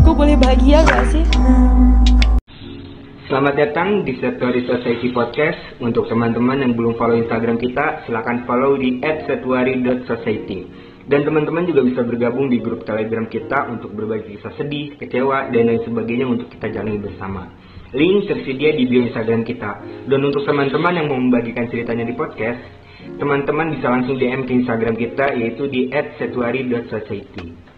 Gue boleh bahagia gak sih? Selamat datang di Setuari Society Podcast. Untuk teman-teman yang belum follow Instagram kita, silahkan follow di @setuari.society. Dan teman-teman juga bisa bergabung di grup Telegram kita untuk berbagi kisah sedih, kecewa, dan lain sebagainya untuk kita jalani bersama. Link tersedia di bio Instagram kita. Dan untuk teman-teman yang mau membagikan ceritanya di podcast, teman-teman bisa langsung DM ke Instagram kita yaitu di @setuari.society.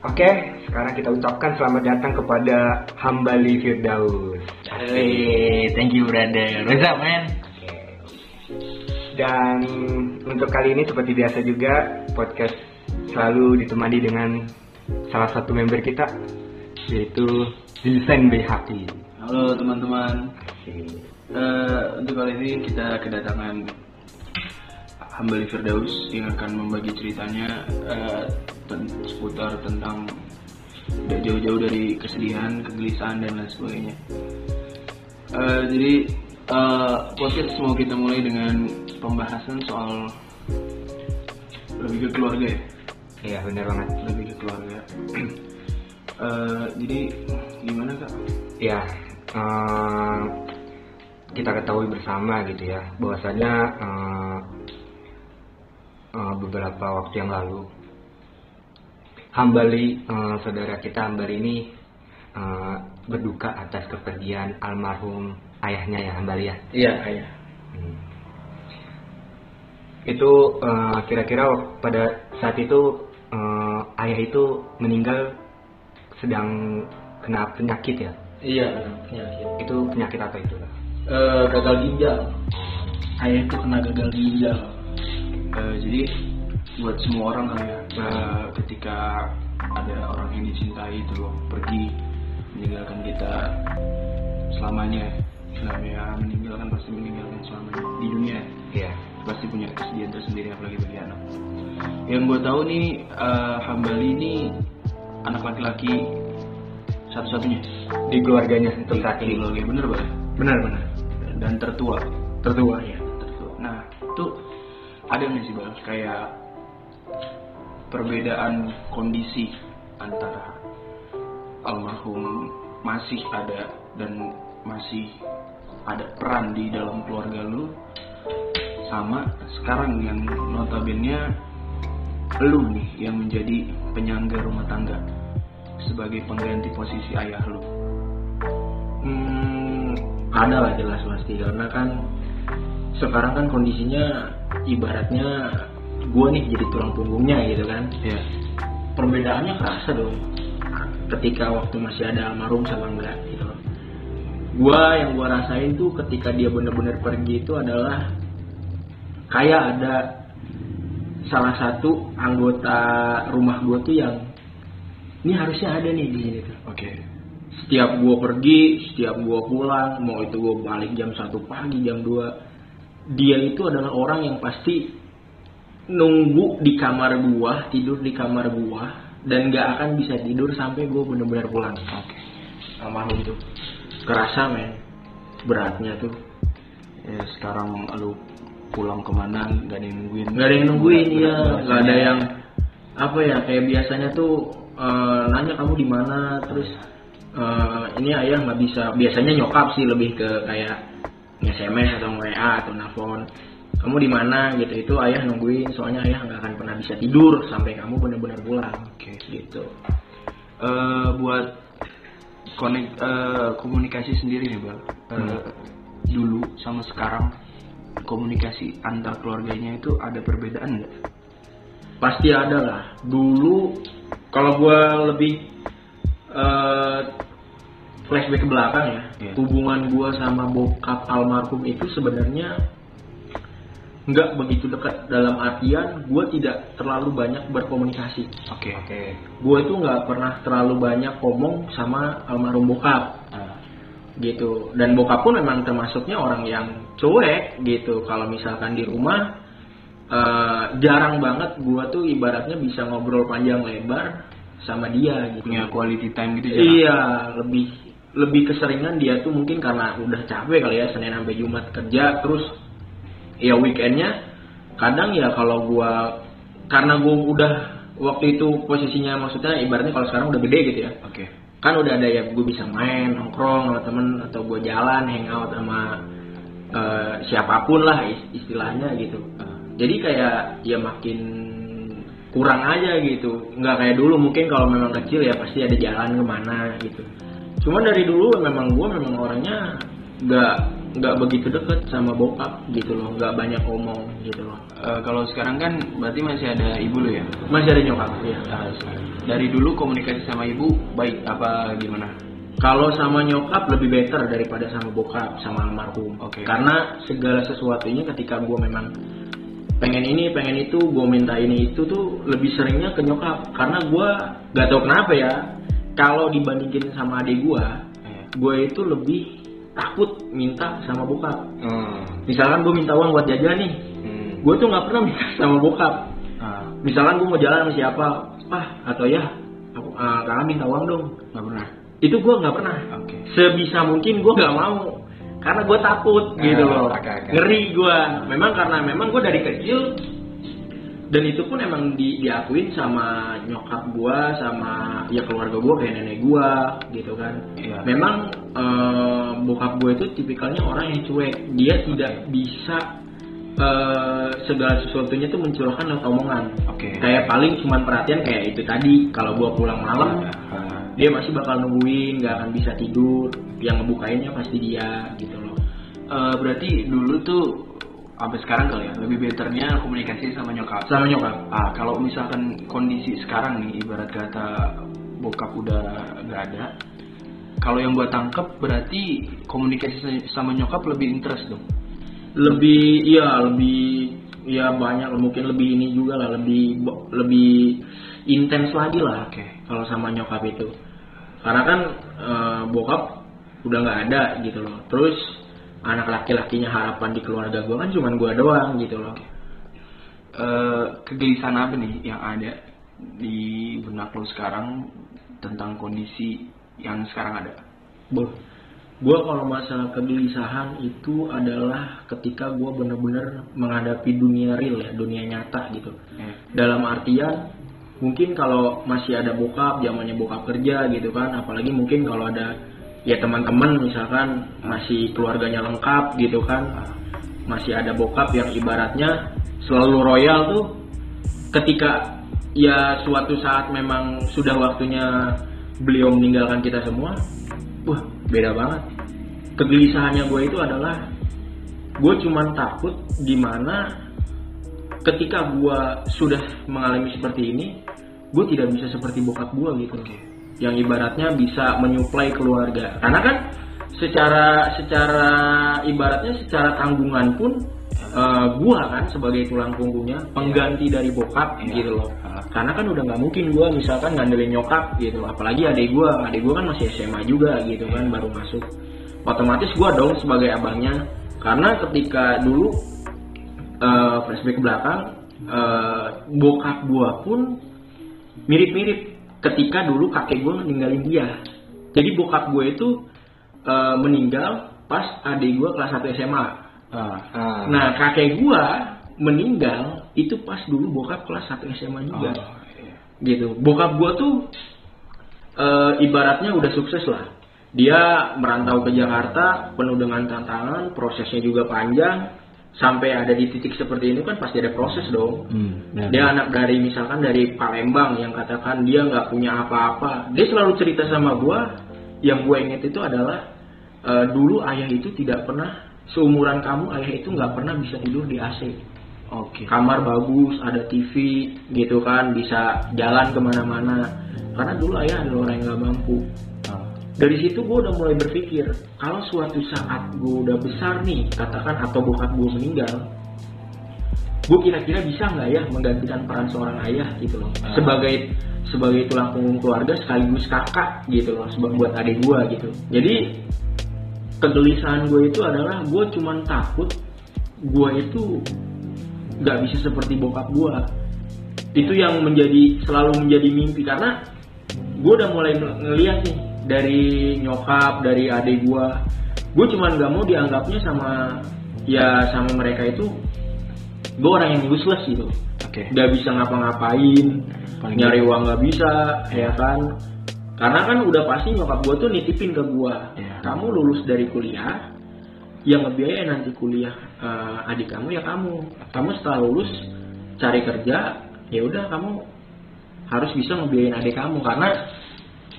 Oke, sekarang kita ucapkan selamat datang kepada Hambali Firdaus. Hey, thank you brother. What's up man? Dan untuk kali ini seperti biasa juga podcast selalu ditemani dengan salah satu member kita yaitu Vincent BHI. Halo teman-teman. Eh, untuk kali ini kita kedatangan Hambali Firdaus yang akan membagi ceritanya ten- seputar tentang tidak jauh-jauh dari kesedihan, kegelisahan dan lain sebagainya. Eh, jadi eh, podcast mau kita mulai dengan pembahasan soal lebih ke keluarga ya. Iya benar banget. lebih ke keluarga. Eh, jadi gimana kak? Ya, eh, kita ketahui bersama gitu ya, bahwasanya eh, eh, beberapa waktu yang lalu Hambali, eh, saudara kita Hambali ini eh, berduka atas kepergian almarhum ayahnya ya Hambali ya. Iya iya. Hmm. Itu kira-kira pada saat itu eh, ayah itu meninggal sedang kena penyakit ya. Iya penyakit. Itu penyakit apa itu? Eh, gagal ginjal. Ayah itu kena gagal ginjal. Eh, jadi buat semua orang kali ya, eh, ketika ada orang yang dicintai itu pergi meninggalkan kita selamanya, namanya meninggalkan pasti meninggalkan selamanya di dunia Iya. pasti punya kesedihan tersendiri apalagi bagi anak. Yang gue tahu nih eh, Hambali ini anak laki-laki satu-satunya Di keluarganya di, saat di keluarga bener bang Benar-benar. dan tertua Tertua ya. tertua. Nah itu ada nggak sih bang kayak perbedaan kondisi antara almarhum masih ada dan masih ada peran di dalam keluarga lu sama sekarang yang notabene lu nih yang menjadi penyangga rumah tangga sebagai pengganti posisi ayah lu? Hmm, ada lah jelas pasti karena kan sekarang kan kondisinya ibaratnya gue nih jadi tulang punggungnya gitu kan. Ya perbedaannya kerasa dong ketika waktu masih ada almarhum sama enggak gitu. Gue yang gue rasain tuh ketika dia bener-bener pergi itu adalah kayak ada salah satu anggota rumah gue tuh yang ini harusnya ada nih di sini tuh oke setiap gua pergi, setiap gua pulang, mau itu gua balik jam 1 pagi, jam 2, dia itu adalah orang yang pasti nunggu di kamar gua, tidur di kamar gua, dan gak akan bisa tidur sampai gua bener-bener pulang. Oke. Almarhum itu. Kerasa men, beratnya tuh. ya sekarang lu pulang ke mana nggak ada yang nungguin Gak ada yang nungguin ya, gak ada yang apa ya kayak biasanya tuh eh, nanya kamu di mana terus eh, ini ayah nggak bisa. Biasanya nyokap sih lebih ke kayak SMS atau WA atau nelfon kamu di mana? Gitu. Itu ayah nungguin soalnya ayah nggak akan pernah bisa tidur sampai kamu benar-benar pulang. Oke. gitu. Eh, buat konek eh, komunikasi sendiri nih bang Eh, dulu sama sekarang komunikasi antar keluarganya itu ada perbedaan nggak? Pasti ada lah. Dulu kalau gua lebih eh, flashback ke belakang ya Iya. hubungan gua sama bokap almarhum itu sebenarnya nggak begitu dekat dalam artian gua tidak terlalu banyak berkomunikasi. Oke. Oke. gua itu nggak pernah terlalu banyak ngomong sama almarhum bokap. Ah, gitu. Dan bokap pun memang termasuknya orang yang cuek gitu. Kalau misalkan di rumah eh, jarang banget gua tuh ibaratnya bisa ngobrol panjang lebar sama dia gitu. Punya quality time gitu jarang iya lebih lebih keseringan dia tuh mungkin karena udah capek kali ya Senin sampai Jumat kerja terus ya weekendnya kadang ya kalau gua karena gua udah waktu itu posisinya maksudnya ibaratnya kalau sekarang udah gede gitu ya. Oke. kan udah ada ya gue bisa main nongkrong sama temen atau gue jalan hangout sama eh, siapa pun lah is- istilahnya gitu jadi kayak ya makin kurang aja gitu nggak kayak dulu mungkin kalau memang kecil ya pasti ada jalan ke mana gitu cuman dari dulu memang gue memang orangnya nggak nggak begitu deket sama bokap gitu loh nggak banyak omong gitu loh Eh, kalau sekarang kan berarti masih ada ibu lo ya. masih ada nyokap ya Dari dulu komunikasi sama ibu baik apa gimana? Kalau sama nyokap lebih better daripada sama bokap sama almarhum. Oke. Karena segala sesuatunya ketika gue memang pengen ini pengen itu gue minta ini itu tuh lebih seringnya ke nyokap. Karena gue gak tau kenapa ya kalau dibandingin sama adik gue Eh, gue itu lebih takut minta sama bokap. Oh, misalkan gue minta uang buat jajan nih hmm, gue tuh nggak pernah minta sama bokap. Ah, misalkan gue mau jalan sama siapa ah atau ya aku kakak minta uang dong. Nggak pernah. itu gue nggak pernah. Oke. sebisa mungkin gue nggak mau karena gue takut Ah, gitu loh. oke, oke. ngeri gue memang karena memang gue dari kecil dan itu pun emang di, diakuin sama nyokap gue sama ya keluarga gue kayak nenek gue gitu kan. Iya. memang eh, bokap gue itu tipikalnya orang yang cuek. Dia tidak bisa eh, segala sesuatunya tuh mencurahkan lewat omongan. Oke. kayak paling cuman perhatian kayak itu tadi kalau gue pulang malam Ah, dia masih bakal nungguin nggak akan bisa tidur yang ngebukainnya pasti dia gitu loh eh, berarti dulu tuh sampai sekarang kali ya lebih betternya komunikasi sama nyokap. sama nyokap Ah, kalau misalkan kondisi sekarang nih, ibarat kata bokap udah nggak ada, kalau yang gua tangkep berarti komunikasi sama nyokap lebih interest dong. lebih iya lebih ya banyak mungkin lebih ini juga lah lebih lebih intens lagi lah Oke. Kalau sama nyokap itu. Karena kan eh, bokap udah nggak ada gitu loh. Terus anak laki-lakinya harapan di keluarga gue kan cuman gue doang gitu loh. Eh, kegelisahan apa nih yang ada di benak lo sekarang tentang kondisi yang sekarang ada? gue kalau masalah kegelisahan itu adalah ketika gue bener-bener menghadapi dunia real ya dunia nyata gitu. Dalam artian mungkin kalau masih ada bokap zamannya bokap kerja gitu kan apalagi mungkin kalau ada ya teman-teman misalkan masih keluarganya lengkap gitu kan masih ada bokap yang ibaratnya selalu royal tuh ketika ya suatu saat memang sudah waktunya beliau meninggalkan kita semua wah beda banget. Kegelisahannya gue itu adalah gue cuman takut di mana ketika gue sudah mengalami seperti ini gue tidak bisa seperti bokap gue gitu. Yang ibaratnya bisa menyuplai keluarga. Karena kan secara secara ibaratnya secara tanggungan pun eh, gua kan sebagai tulang punggungnya pengganti dari bokap Iya. gitu loh. Ah. karena kan udah nggak mungkin gua misalkan ngandelin nyokap gitu. Apalagi adik gua. Adik gua kan masih SMA juga gitu kan baru masuk. Otomatis gua dong sebagai abangnya. Karena ketika dulu eh, flashback ke belakang eh, bokap gua pun mirip-mirip. Ketika dulu kakek gue ninggalin dia. Jadi bokap gue itu eh, meninggal pas adik gue kelas 1 SMA ah, ah. nah kakek gue meninggal itu pas dulu bokap kelas 1 SMA juga. Oh, iya. gitu. Bokap gue tuh eh, ibaratnya udah sukses lah. Dia merantau ke Jakarta penuh dengan tantangan prosesnya juga panjang sampai ada di titik seperti ini kan pasti ada proses dong. Hmm, benar. dia anak dari misalkan dari Palembang yang katakan dia nggak punya apa-apa. Dia selalu cerita sama gua yang gue inget itu adalah eh, dulu ayah itu tidak pernah seumuran kamu ayah itu nggak pernah bisa tidur di AC Oke. kamar bagus ada TV gitu kan bisa jalan ke mana-mana. Karena dulu ayah adalah orang yang nggak mampu dari situ gue udah mulai berpikir kalau suatu saat gue udah besar nih katakan atau bokap gue meninggal gue kira-kira bisa nggak ya menggantikan peran seorang ayah gitu loh. Ah. sebagai sebagai tulang punggung keluarga sekaligus kakak gitu loh sebab buat adik gue gitu. Jadi kegelisahan gue itu adalah gue cuman takut gue itu nggak bisa seperti bokap gue itu yang menjadi selalu menjadi mimpi karena gue udah mulai ng- ngeliat nih dari nyokap dari adik gue gue cuman nggak mau dianggapnya sama ya sama mereka itu gue orang yang useless gitu. Oke. nggak bisa ngapa-ngapain Paling nyari uang nggak bisa ya kan? Karena kan udah pasti nyokap gue tuh nitipin ke gue Iya. kamu lulus dari kuliah yang ngebiayain nanti kuliah eh, adik kamu ya kamu. Kamu setelah lulus cari kerja ya udah kamu harus bisa ngebiayain adik kamu. Karena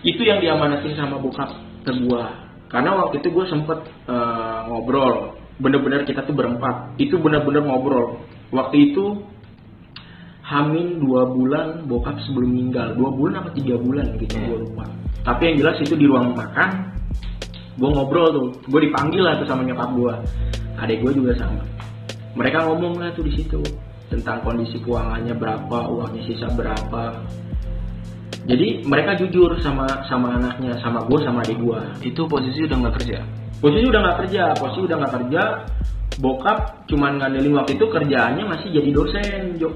itu yang diamanatin sama bokap ke gue karena waktu itu gue sempet eh, ngobrol. Bener-bener kita tuh berempat. Itu bener-bener ngobrol. Waktu itu Hamin dua bulan bokap sebelum meninggal. Dua bulan apa tiga bulan gitu gue lupa. Tapi yang jelas itu di ruang makan gue ngobrol tuh. Gue dipanggil lah tuh sama nyokap gue adek gue juga sama. Mereka ngomong lah tuh di situ tentang kondisi keuangannya berapa uangnya sisa berapa jadi mereka jujur sama sama anaknya sama gue sama adik gue Itu posisi udah nggak kerja. posisi udah nggak kerja posisi udah nggak kerja bokap cuman ngandelin waktu itu kerjaannya masih jadi dosen Jo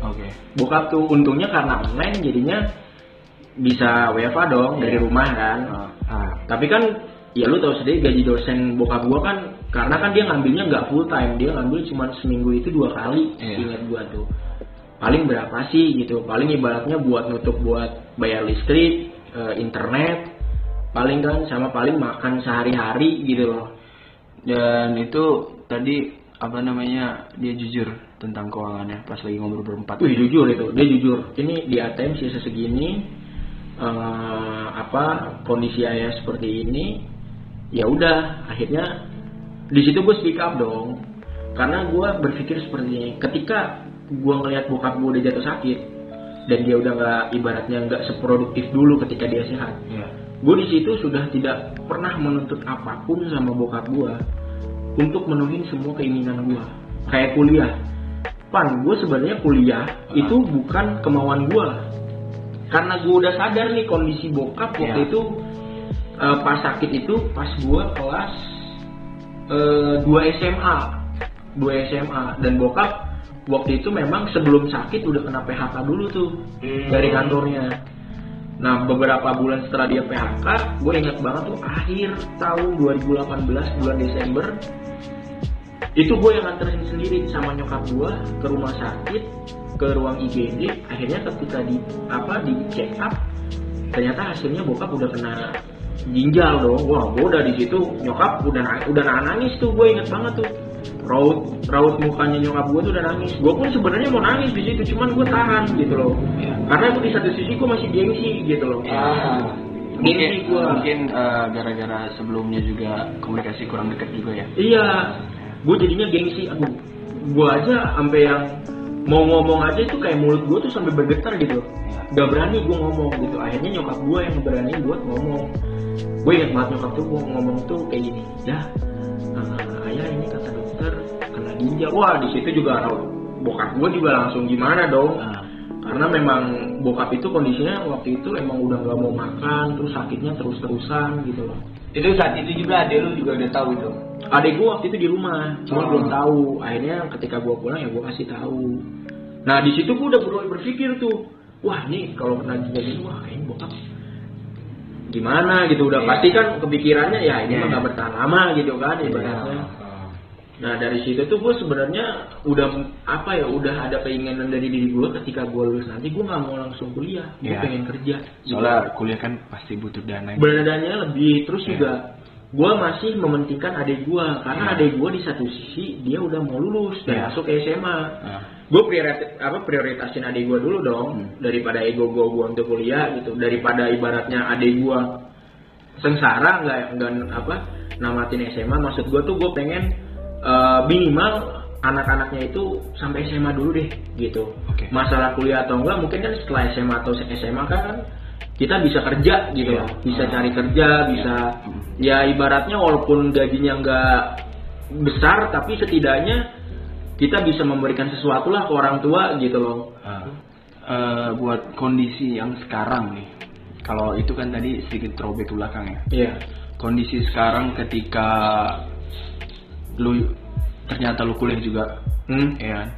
Oke. bokap tuh untungnya karena online jadinya bisa WFA dong dari Iya. rumah kan Ah. tapi kan ya lu tahu sendiri gaji dosen bokap gua kan karena kan dia ngambilnya nggak full time dia ngambil cuma seminggu itu dua kali Iya. ingat gua tuh paling berapa sih gitu paling ibaratnya buat nutup buat bayar listrik eh, internet paling kan sama paling makan sehari-hari gitu loh Dan itu tadi apa namanya dia jujur tentang keuangannya pas lagi ngobrol berempat. Wih jujur itu, dia jujur. Ini di ATM sisa segini, eh, apa kondisi ayah seperti ini, ya udah. Akhirnya di situ gue speak up dong, karena gue berpikir seperti ini. Ketika gue ngelihat bokap gue udah jatuh sakit, dan dia udah nggak ibaratnya nggak seproduktif dulu ketika dia sehat, Iya. gue di situ sudah tidak pernah menuntut apa pun sama bokap gue untuk menuhin semua keinginan gue kayak kuliah. Pan gue sebenarnya kuliah itu bukan kemauan gue karena gue udah sadar nih kondisi bokap waktu Iya. itu eh, pas sakit itu pas gue kelas eh, 2 SMA 2 SMA dan bokap waktu itu memang sebelum sakit udah kena PHK dulu tuh dari kantornya. Nah beberapa bulan setelah dia PHK, gue ingat banget tuh akhir tahun 2018 bulan Desember itu gue yang nganterin sendiri sama nyokap gue ke rumah sakit ke ruang IGD akhirnya ketika di apa di check up ternyata hasilnya bokap udah kena ginjal dong. Wah gue udah di situ nyokap udah udah na- nangis tuh gue inget banget tuh raut raut mukanya nyokap gue tuh udah nangis gue pun sebenarnya mau nangis di situ cuman gue tahan gitu loh karena gue di satu sisi gue masih gengsi gitu loh Ah. Mungkin gue mungkin eh, gara-gara sebelumnya juga komunikasi kurang dekat juga ya. Iya, gue jadinya gengsi. Aduh, gue aja sampai yang mau ngomong aja itu kayak mulut gue tuh sampai bergetar gitu. Gak berani gue ngomong gitu. Akhirnya nyokap gue yang berani buat ngomong. Gue ingat banget nyokap tuh gue ngomong tuh kayak gini. Ya, ayah ini ginjal. Wah di situ juga bokap gue juga langsung gimana dong. Ah. Karena memang bokap itu kondisinya waktu itu emang udah nggak mau makan, terus sakitnya terus-terusan gitu loh. Itu saat itu juga adek lu juga udah tahu itu. Adek gue waktu itu di rumah, cuma Oh. belum tahu. Akhirnya ketika gue pulang ya gue kasih tahu. Nah di situ gue udah mulai berpikir tuh, wah nih kalau kena ginjal ini wah ini bokap gimana gitu udah Iya. pasti kan kepikirannya ya ini Iya. mah bertahan lama gitu kan ibaratnya. Nah dari situ tuh gue sebenarnya udah apa ya udah ada keinginan dari diri gue ketika gue lulus nanti gue nggak mau langsung kuliah, gue Iya. pengen kerja. Soalnya kuliah kan pasti butuh dana. Badannya lebih terus Iya. juga gue masih mementingkan adik gue karena Iya. adik gue di satu sisi dia udah mau lulus dan Iya. masuk ke SMA. Ah. Gue prioritas apa prioritasin adik gue dulu dong Hmm. daripada ego gue gue untuk kuliah gitu daripada ibaratnya adik gue sengsara nggak nggak apa namatin SMA maksud gue tuh gue pengen eh, minimal anak-anaknya itu sampai SMA dulu deh gitu Oke. masalah kuliah atau enggak mungkin kan setelah SMA atau SMA kan kita bisa kerja gitu Iya. loh bisa Ah. cari kerja bisa Hmm. ya ibaratnya walaupun gajinya nggak besar tapi setidaknya kita bisa memberikan sesuatu lah ke orang tua gitu loh Ah. Eh, buat kondisi yang sekarang nih, kalau itu kan tadi sedikit throwback ke belakang ya. iya Kondisi sekarang ketika lu ternyata lu kuliah juga, hmm? Ya,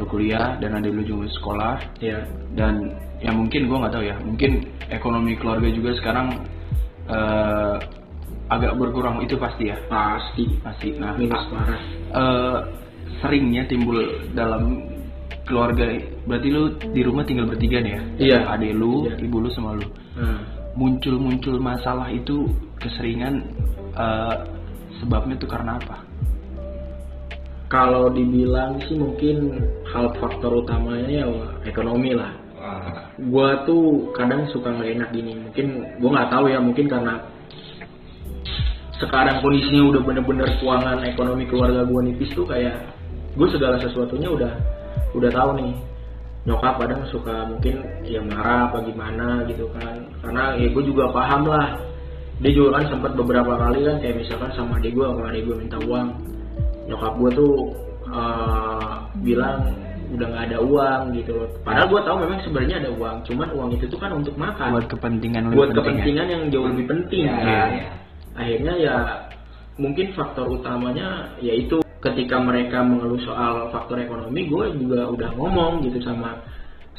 lu kuliah dan ada lu juga sekolah. Iya. Dan ya mungkin gua nggak tahu ya, mungkin ekonomi keluarga juga sekarang eh, agak berkurang itu pasti ya? Pasti. Pasti. Nah minus parah. eh, seringnya timbul dalam keluarga berarti lu di rumah tinggal bertiga nih ya? Iya. lu Iya. ibu lu sama lu. Nah, muncul-muncul masalah itu keseringan eh, sebabnya tuh karena apa kalau dibilang sih mungkin hal faktor utamanya ya ekonomi lah. Gua tuh kadang suka nggak enak gini. Mungkin gua nggak tahu ya mungkin karena sekarang kondisinya udah bener-bener keuangan ekonomi keluarga gua nipis tuh kayak gue segala sesuatunya udah udah tahu nih. Nyokap kadang suka mungkin ya marah apa gimana gitu kan. Karena ya gue juga paham lah. Dia juga kan sempat beberapa kali kan kayak misalkan sama adik gue kalau adik gue minta uang nyokap gue tuh eh, bilang udah nggak ada uang gitu. Padahal gue tahu memang sebenarnya ada uang, cuman uang itu tuh kan untuk makan, buat kepentingan buat ya? kepentingan yang jauh lebih penting. Ya, kan. iya. Akhirnya ya mungkin faktor utamanya yaitu ketika mereka mengeluh soal faktor ekonomi, gue juga udah ngomong gitu sama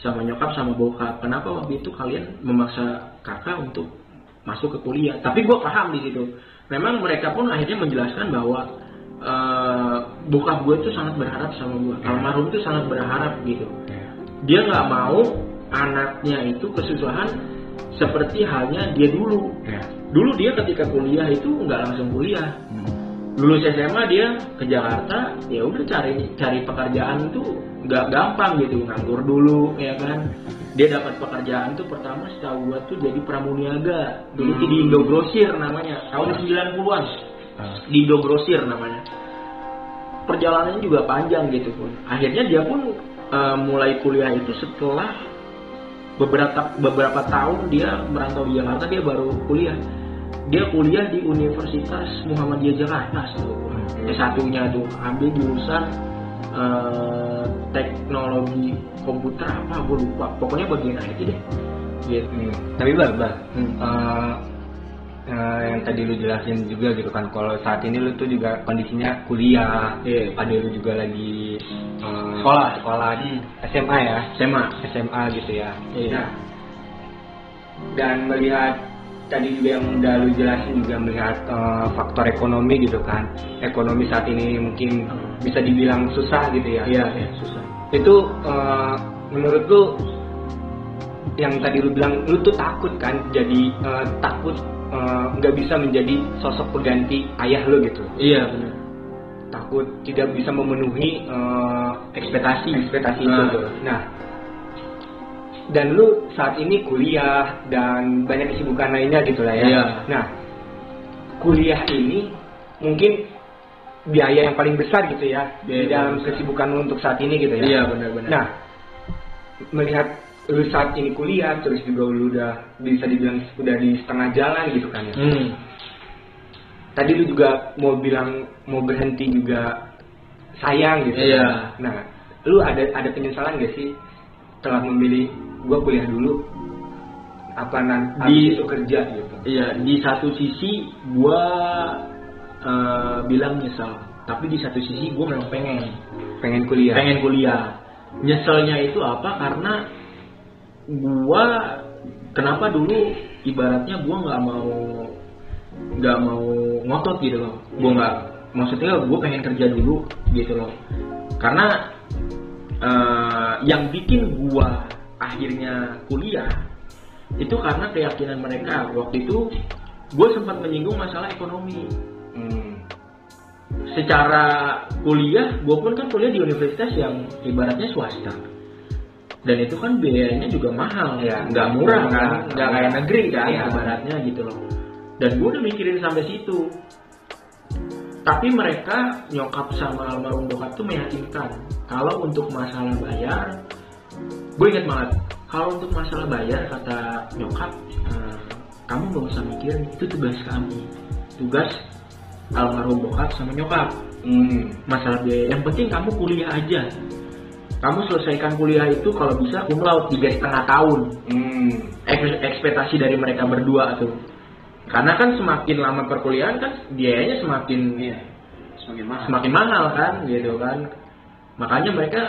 sama nyokap sama bokap, kenapa waktu itu kalian memaksa kakak untuk masuk ke kuliah? Tapi gue paham di situ. Memang mereka pun akhirnya menjelaskan bahwa eh, bokap gue tuh sangat berharap sama gue, almarhum tuh sangat berharap gitu. Dia nggak mau anaknya itu kesusahan seperti halnya dia dulu. Ya. Dulu dia ketika kuliah itu nggak langsung kuliah. Hmm. Lulus SMA dia ke Jakarta, ya udah cari cari pekerjaan tuh nggak gampang gitu, nganggur dulu ya kan. Dia dapat pekerjaan tuh pertama setahu gua tuh jadi pramuniaga. Dulu tuh di Indogrosir namanya, tahun 90-an. Ah. Di Indogrosir namanya. Perjalanannya juga panjang gitu pun. Akhirnya dia pun eh, mulai kuliah itu setelah beberapa beberapa tahun dia merantau di Jakarta dia baru kuliah dia kuliah di Universitas Muhammadiyah Jakarta gua. S1-nya tuh ambil jurusan eh, teknologi komputer apa gue lupa pokoknya bagian IT deh gitu Hmm. Tapi bal, bal, Hmm. eh, eh, yang tadi lu jelasin juga gitu kan, kalau saat ini lu tuh juga kondisinya kuliah, Iya. ada lu juga lagi eh, Sekolah. sekolah Hmm. SMA ya, SMA SMA gitu ya. Iya. Nah, dan melihat tadi juga yang udah lu jelasin juga melihat eh, faktor ekonomi gitu kan, ekonomi saat ini mungkin bisa dibilang susah gitu ya. iya iya susah itu eh, menurut lu yang tadi lu bilang lu tuh takut kan jadi eh, takut eh, nggak bisa menjadi sosok pengganti ayah lu gitu. Iya benar. Takut tidak bisa memenuhi eh, ekspektasi. Ekspektasi Nah. itu nah. Dan lu saat ini kuliah dan banyak kesibukan lainnya gitu lah ya. Iya. nah kuliah ini mungkin biaya yang paling besar gitu ya Biaya di dalam yang besar. kesibukan lu untuk saat ini gitu ya. Iya benar-benar Nah, melihat lu saat ini kuliah, terus juga lu udah bisa dibilang udah di setengah jalan gitu kan ya. hmm. Tadi lu juga mau bilang mau berhenti juga sayang gitu. Iya. Nah, lu ada ada penyesalan gak sih telah memilih gua kuliah dulu apa nanti Di- itu kerja gitu. Iya, di satu sisi gua eh, bilang nyesel, tapi di satu sisi gua memang pengen, Pengen kuliah. pengen kuliah. Nyeselnya itu apa? Karena gua kenapa dulu ibaratnya gua nggak mau nggak mau ngotot gitu loh. Gua nggak maksudnya gua pengen kerja dulu gitu loh. Karena eh, yang bikin gua akhirnya kuliah itu karena keyakinan mereka waktu itu gue sempat menyinggung masalah ekonomi Hmm. secara kuliah gue pun kan kuliah di universitas yang ibaratnya swasta dan itu kan biayanya juga mahal Iya. nggak murah kan. Nggak kayak negeri kan Iya. ibaratnya gitu loh. Dan gue udah mikirin sampai situ. Tapi mereka nyokap sama almarhum bokap tuh meyakinkan kalau untuk masalah bayar gue inget banget kalau untuk masalah bayar kata nyokap "Eh, kamu gak usah mikir itu tugas kami. Tugas almarhum bokap sama nyokap. Hmm. masalah biaya. Yang penting kamu kuliah aja kamu selesaikan kuliah itu kalau bisa cum laude tiga setengah tahun. Hmm. Eks- ekspektasi dari mereka berdua tuh. Karena kan semakin lama perkuliahan kan biayanya semakin semakin mahal. semakin mahal kan gitu kan. Makanya mereka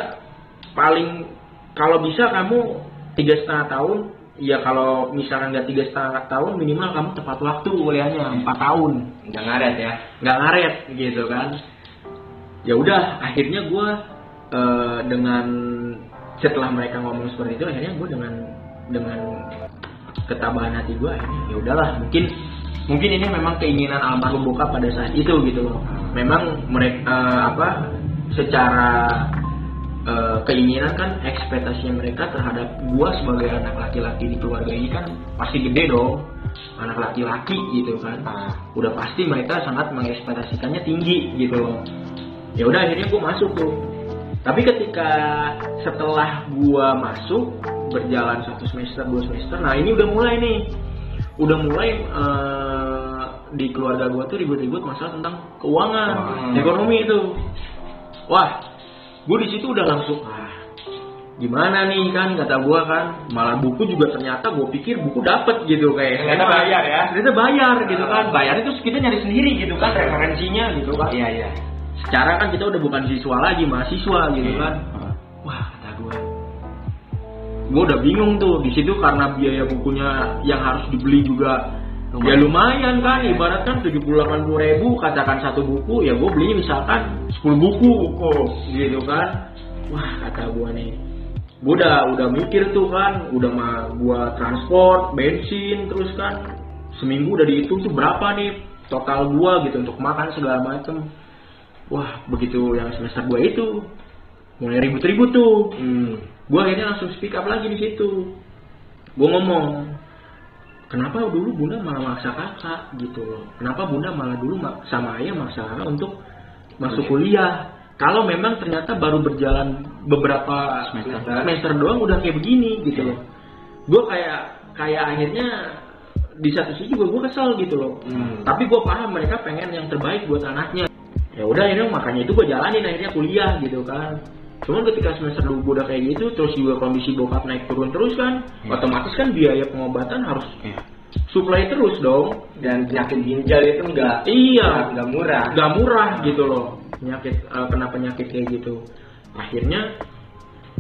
paling kalau bisa kamu tiga setengah tahun ya kalau misalnya nggak tiga setengah tahun minimal kamu tepat waktu kuliahnya empat tahun. Nggak ngaret ya. nggak ngaret gitu kan. Ya udah akhirnya gue dengan setelah mereka ngomong seperti itu akhirnya gue dengan dengan ketabahan hati gue akhirnya ya udahlah mungkin mungkin ini memang keinginan almarhum bokap pada saat itu gitu loh. Memang mereka apa secara eh, keinginan kan ekspektasinya mereka terhadap gua sebagai anak laki-laki di keluarga ini kan pasti gede dong. Anak laki-laki gitu kan. Udah pasti mereka sangat mengekspektasikannya tinggi gitu loh. Ya udah akhirnya gua masuk tuh tapi ketika setelah gua masuk berjalan satu semester dua semester nah ini udah mulai nih. Udah mulai eh, di keluarga gua tuh ribut-ribut masalah tentang keuangan Hmm. ekonomi itu. Wah gue di situ udah langsung ah gimana nih kan? Kata gua kan. Malah buku juga ternyata gue pikir buku dapet gitu kayak Ternyata bayar ya? ternyata bayar gitu kan. Bayar itu kita nyari sendiri gitu kan referensinya gitu kan. Iya iya. Secara kan kita udah bukan siswa lagi mahasiswa gitu kan. Wah kata gue gue udah bingung tuh di situ karena biaya bukunya yang harus dibeli juga ya lumayan. kan ibarat kan tujuh puluh delapan puluh ribu katakan satu buku ya gue belinya misalkan 10 buku gitu kan. Wah kata gue nih. Gue udah udah mikir tuh kan udah mah gue transport bensin terus kan. Seminggu udah dihitung tuh berapa nih total gua gitu untuk makan segala macem wah begitu yang semester dua itu mulai ribut-ribut tuh. Hmm. gue akhirnya langsung speak up lagi di situ. Gue ngomong kenapa dulu bunda malah maksa kakak? Gitu loh. Kenapa bunda malah dulu sama ayah maksa kakak untuk masuk kuliah? kalau memang ternyata baru berjalan beberapa Semester. semester doang udah kayak begini gitu loh. Gue kayak kayak akhirnya di satu sisi juga gue kesel gitu loh. Hmm. tapi gue paham mereka pengen yang terbaik buat anaknya ya udah akhirnya makanya itu gue jalanin akhirnya kuliah gitu kan cuman ketika semester dulu gue udah kayak gitu terus juga kondisi bokap naik turun terus kan Iya. otomatis kan biaya pengobatan harus Iya. supply terus dong Dan penyakit ginjal itu enggak iya nggak murah. nggak murah gitu loh penyakit eh, kena penyakit kayak gitu akhirnya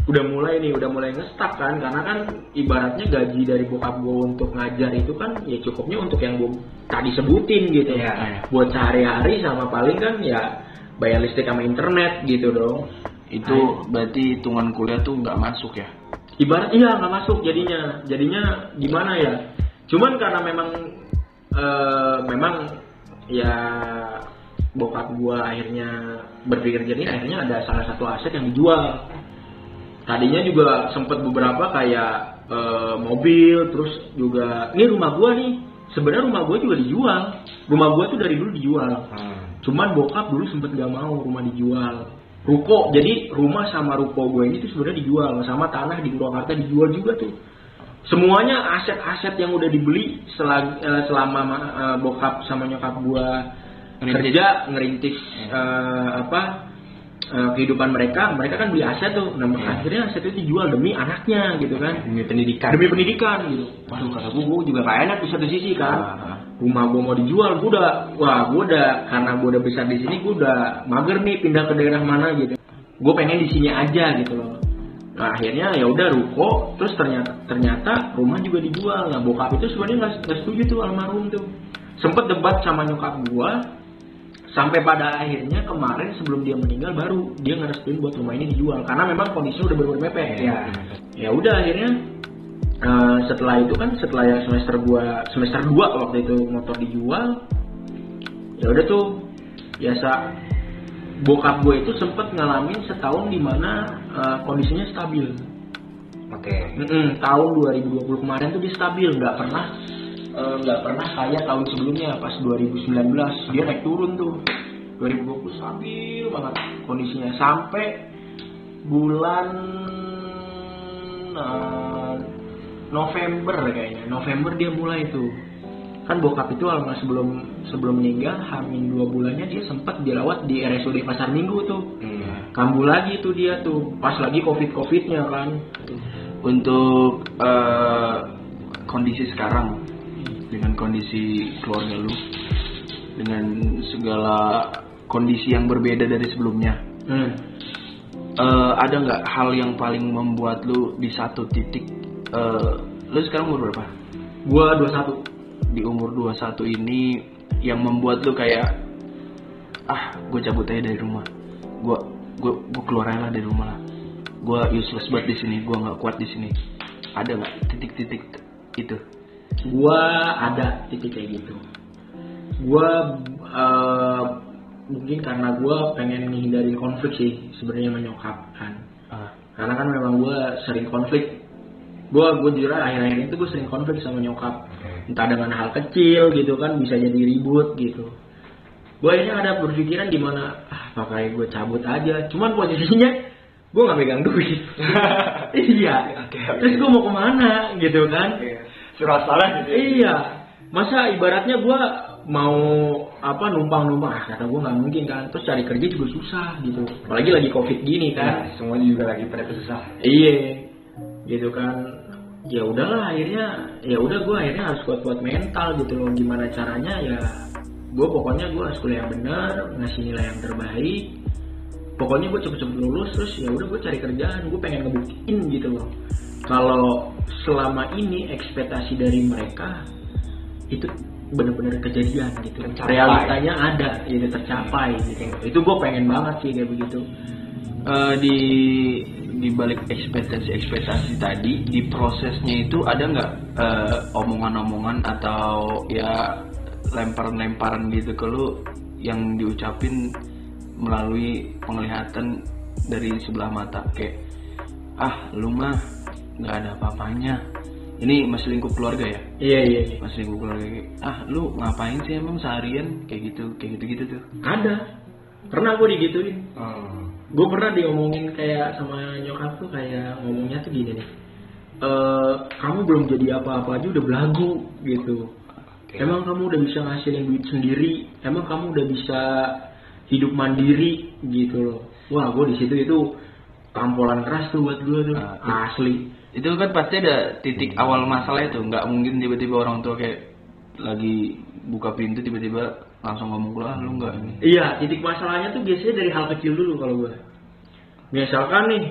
udah mulai nih udah mulai ngestak kan karena kan ibaratnya gaji dari bokap gue untuk ngajar itu kan ya cukupnya untuk yang gue tadi sebutin gitu. Iya. buat sehari-hari sama paling kan ya bayar listrik sama internet gitu dong. Itu berarti hitungan kuliah tuh nggak masuk ya? ibarat iya nggak masuk jadinya. Jadinya gimana ya? Cuman karena memang eh, memang ya bokap gua akhirnya berpikir jernih akhirnya ada salah satu aset yang dijual. Tadinya juga sempet beberapa kayak eh, mobil terus juga ini rumah gua nih sebenarnya rumah gua juga dijual rumah gua tuh dari dulu dijual Hmm. Cuman bokap dulu sempet gak mau rumah dijual. Ruko, jadi rumah sama ruko gue ini tuh sebenarnya dijual, sama tanah di Purwakarta dijual juga tuh. Semuanya aset-aset yang udah dibeli selag- eh, selama ma- eh, bokap sama nyokap gue kerja ngerintis eh, apa eh, kehidupan mereka, mereka kan beli aset tuh. Nah, akhirnya aset itu dijual demi anaknya gitu kan. Demi pendidikan. Demi pendidikan gitu. Waduh kata gue, gue juga gak enak di satu sisi kan Ah. rumah gue mau dijual gue udah wah gue udah karena gue udah besar di sini gue udah mager nih pindah ke daerah mana gitu gue pengen di sini aja gitu loh nah akhirnya ya udah ruko terus ternyata ternyata rumah juga dijual nah bokap itu sebenarnya nggak setuju tuh almarhum tuh sempet debat sama nyokap gue sampai pada akhirnya kemarin sebelum dia meninggal baru dia ngerestuin buat rumah ini dijual karena memang kondisinya udah bener-bener mepet Iya. ya udah akhirnya eh, setelah itu kan setelah yang semester gua semester 2 waktu itu motor dijual ya udah tuh biasa bokap gue itu sempet ngalamin setahun di mana eh, kondisinya stabil Oke. Mm-mm, tahun 2020 kemarin tuh dia stabil nggak pernah eh, nggak pernah kayak tahun sebelumnya pas 2019 dia naik turun tuh. 2020 stabil banget kondisinya. Sampai bulan eh, November kayaknya. November dia mulai tuh. Kan bokap itu almarhum sebelum sebelum meninggal hamil dua bulannya dia sempat dirawat di RSUD Pasar Minggu tuh. Hmm. kambuh lagi tuh dia tuh. Pas lagi covid covidnya kan. Untuk eh, kondisi sekarang dengan kondisi keluarga lu dengan segala kondisi yang berbeda dari sebelumnya. Hmm. eh, ada nggak hal yang paling membuat lu di satu titik eh, lu sekarang umur berapa? Gua 21. di umur 21 ini yang membuat lu kayak ah gue cabut aja dari rumah. Gue gue gue keluar aja lah dari rumah lah. Gue useless banget di sini gue nggak kuat di sini. Ada nggak titik-titik itu Gua ada titik kayak gitu. Gua eh, mungkin karena gua pengen menghindari konflik sih sebenarnya sama nyokap kan. ah Karena kan memang gua sering konflik. Gua gua jujur akhir-akhir itu gua sering konflik sama nyokap. Entah dengan hal kecil gitu kan bisa jadi ribut gitu. Gua akhirnya ada berpikiran gimana ah pakai gue cabut aja. Cuman posisinya gua nggak megang duit. iya. Terus gua mau ke mana gitu kan? Surah salah gitu. Iya. Masa ibaratnya gua mau apa numpang-numpang. Ah kata gua nggak mungkin kan. Terus cari kerja juga susah gitu. Apalagi lagi covid gini kan. Kan semuanya juga lagi pada susah. iya. Gitu kan. Ya udahlah akhirnya ya udah gua akhirnya harus kuat-kuat mental gitu loh. Gimana caranya? Ya gua pokoknya gua harus kuliah yang benar ngasih nilai yang terbaik. Pokoknya gue cepet-cepet lulus terus ya udah gue cari kerjaan. Gue pengen ngebuktiin gitu loh kalau selama ini ekspektasi dari mereka itu bener-bener kejadian gitu. Tercapai. realitanya ada gitu tercapai gitu. Itu gue pengen banget sih kayak begitu. Eh, di di balik ekspektasi-ekspektasi tadi di prosesnya itu ada nggak eh, omongan-omongan atau ya lemparan-lemparan gitu ke lu yang diucapin melalui penglihatan dari sebelah mata? Kayak ah lu mah nggak ada apa-apanya. Ini masih lingkup keluarga ya? Iya iya iya. masih lingkup keluarga. Ah lu ngapain sih emang seharian? Kayak gitu kayak gitu gitu tuh. Ada. Pernah gue digituin. Hmm. gue pernah diomongin kayak sama nyokap tuh kayak ngomongnya tuh gini nih. "Eh, kamu belum jadi apa-apa aja udah belagu gitu. Emang kamu udah bisa ngasilin duit sendiri? Emang kamu udah bisa hidup mandiri? Gitu loh. Wah gue di situ itu tampolan keras tuh buat gue tuh. Ah, asli itu kan pasti ada titik awal masalah itu nggak mungkin tiba-tiba orang tua kayak lagi buka pintu tiba-tiba langsung ngomong lu ah lu nggak ini Iya, titik masalahnya tuh biasanya dari hal kecil dulu kalau gue. Misalkan nih,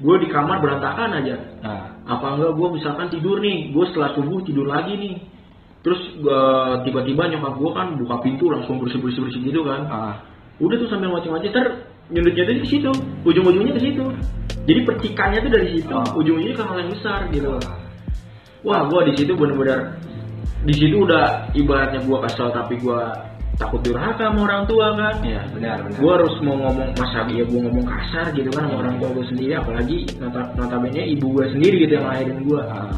gue di kamar berantakan aja. nah Apa enggak gue misalkan tidur nih, gue setelah subuh tidur lagi nih. Terus eh, tiba-tiba nyokap gue kan buka pintu langsung bersih-bersih bersih gitu kan. ah Udah tuh sambil ngoceh-ngoceh ter nyundutnya tuh di situ, ujung-ujungnya ke situ. Jadi percikannya tuh dari situ, Ah. ujung-ujungnya ke hal yang besar gitu. Wah, gue di situ bener-bener di situ udah ibaratnya gue kesel tapi gue takut durhaka sama orang tua kan. iya Benar, benar. gue harus mau ngomong masa ya gue ngomong kasar gitu kan sama orang tua gue sendiri apalagi nota notabene ibu gue sendiri gitu yang lahirin gue Ah.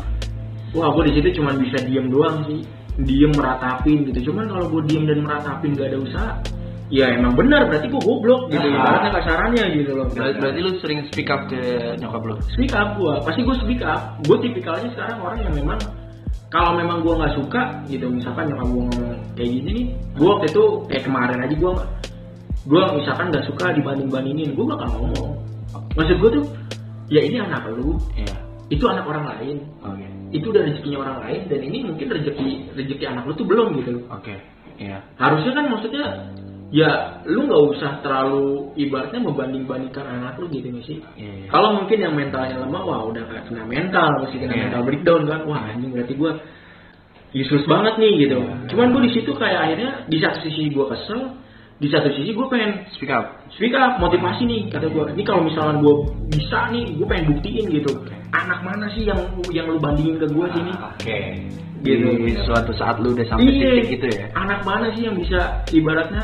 wah gue di situ cuman bisa diem doang sih diem meratapin gitu cuman kalau gue diem dan meratapin gak ada usaha ya emang benar. Berarti gue goblok gitu. Ah. ibaratnya kasarannya gitu loh. Berarti, berarti lu sering speak up ke nyokap lu? Speak up gue pasti gue speak up. Gue tipikalnya sekarang orang yang memang kalau memang gue nggak suka gitu. Misalkan nyokap gue ngomong kayak gini nih gue waktu itu kayak kemarin aja gue gue misalkan nggak suka dibanding bandingin gue bakal ngomong. Maksud gue tuh ya ini anak lu. Iya. Itu anak orang lain. Oke. Itu udah rezekinya orang lain dan ini mungkin rezeki rezeki anak lu tuh belum gitu. Loh oke. Iya. Harusnya kan maksudnya ya lu nggak usah terlalu ibaratnya membanding bandingkan anak lu gitu sih iya iya. kalau mungkin yang mentalnya lemah, wah udah kayak kena mental, mesti kena Iya. mental breakdown kan. Wah anjing berarti gue useless banget nih gitu. Iya. Cuman gue di situ kayak akhirnya di satu sisi gue kesel, di satu sisi gue pengen speak up speak up, motivasi nih kata gue. Ini kalau misalnya gue bisa nih, gue pengen buktiin gitu. Anak mana sih yang yang lu bandingin ke gue sini? Oke. Gitu. di suatu saat lu udah sampai Iya. titik itu ya Anak mana sih yang bisa ibaratnya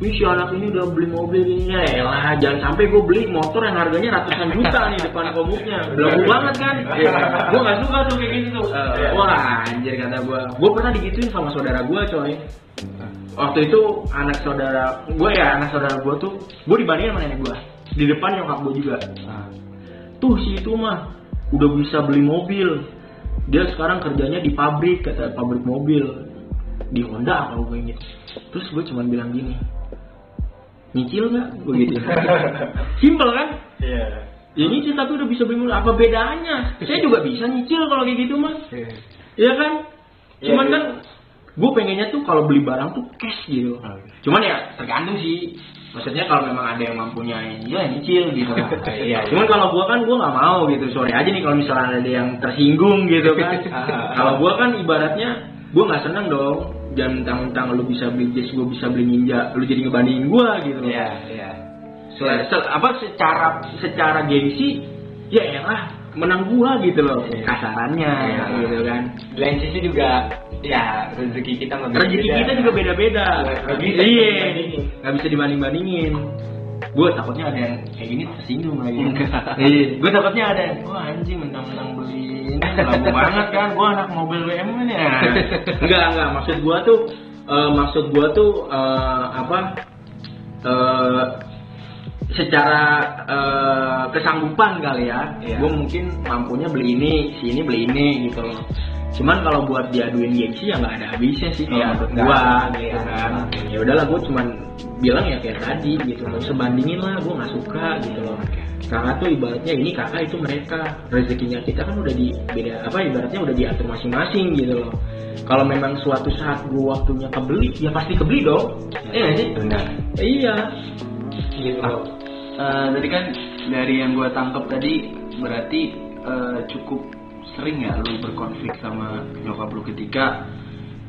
Wih si anak ini udah beli mobil ini. Ya elah jangan sampai gue beli motor yang harganya ratusan juta nih depan komuknya. Belagu banget kan? Gue gak suka tuh kayak gitu tuh. Iya. wah anjir kata gue gue pernah digituin sama saudara gue coy. Waktu itu anak saudara gue ya anak saudara gue tuh gue dibandingin sama nenek gue di depan nyokap gue juga. Ah. tuh si itu mah udah bisa beli mobil. Dia sekarang kerjanya di pabrik kata pabrik mobil di Honda kalau gue inget terus gue cuman bilang gini nyicil nggak? Gue gitu. Simpel kan? Iya. ya nyicil tapi udah bisa beli mobil apa bedanya? Saya juga bisa nyicil kalau kayak gitu mas. Iya. Kan? Cuman Iya, kan gue pengennya tuh kalau beli barang tuh cash gitu. Cuman ya tergantung sih. Maksudnya kalau memang ada yang mampunya ya nyicil gitu. Iya, iya. cuman kalau gua kan gua nggak mau gitu. Sorry aja nih kalau misalnya ada yang tersinggung gitu kan. Kalau gua kan ibaratnya gua nggak seneng dong jangan mentang-mentang lu bisa beli jas gua bisa beli ninja lu jadi ngebandingin gua gitu Iya, iya. Se- se- apa secara secara gengsi ya elah menang gua gitu loh Iya. kasarannya Iya. gitu kan lain sisi juga ya rezeki kita nggak rezeki beda. kita juga beda-beda Nggak bisa iya nggak bisa dibanding-bandingin gue takutnya ada yang kayak gini tersinggung lagi. Iya. Gue takutnya ada yang wah anjing mentang-mentang beli ini lagu banget kan. Gue anak mobil WM kan ya. Enggak enggak. Maksud gue tuh eh, maksud gue tuh eh, apa eh, secara eh, kesanggupan kali ya. Iya. gue mungkin mampunya beli ini si ini beli ini gitu loh cuman kalau buat diaduin gengsi ya nggak ada habisnya sih kalau Iya, menurut gua ada, gitu iya. kan. Ya udahlah gue cuman bilang ya kayak tadi gitu. Loh sebandingin lah gue nggak suka gitu loh. Kakak tuh ibaratnya ini kakak itu mereka. Rezekinya kita kan udah di beda apa ibaratnya udah diatur masing-masing gitu loh. Kalau memang suatu saat gue waktunya kebeli ya pasti kebeli dong. Iya sih? Benar. iya. Gitu. Eh, tadi kan dari yang gue tangkap tadi berarti eh, cukup sering ya lu berkonflik sama nyokap lu ketika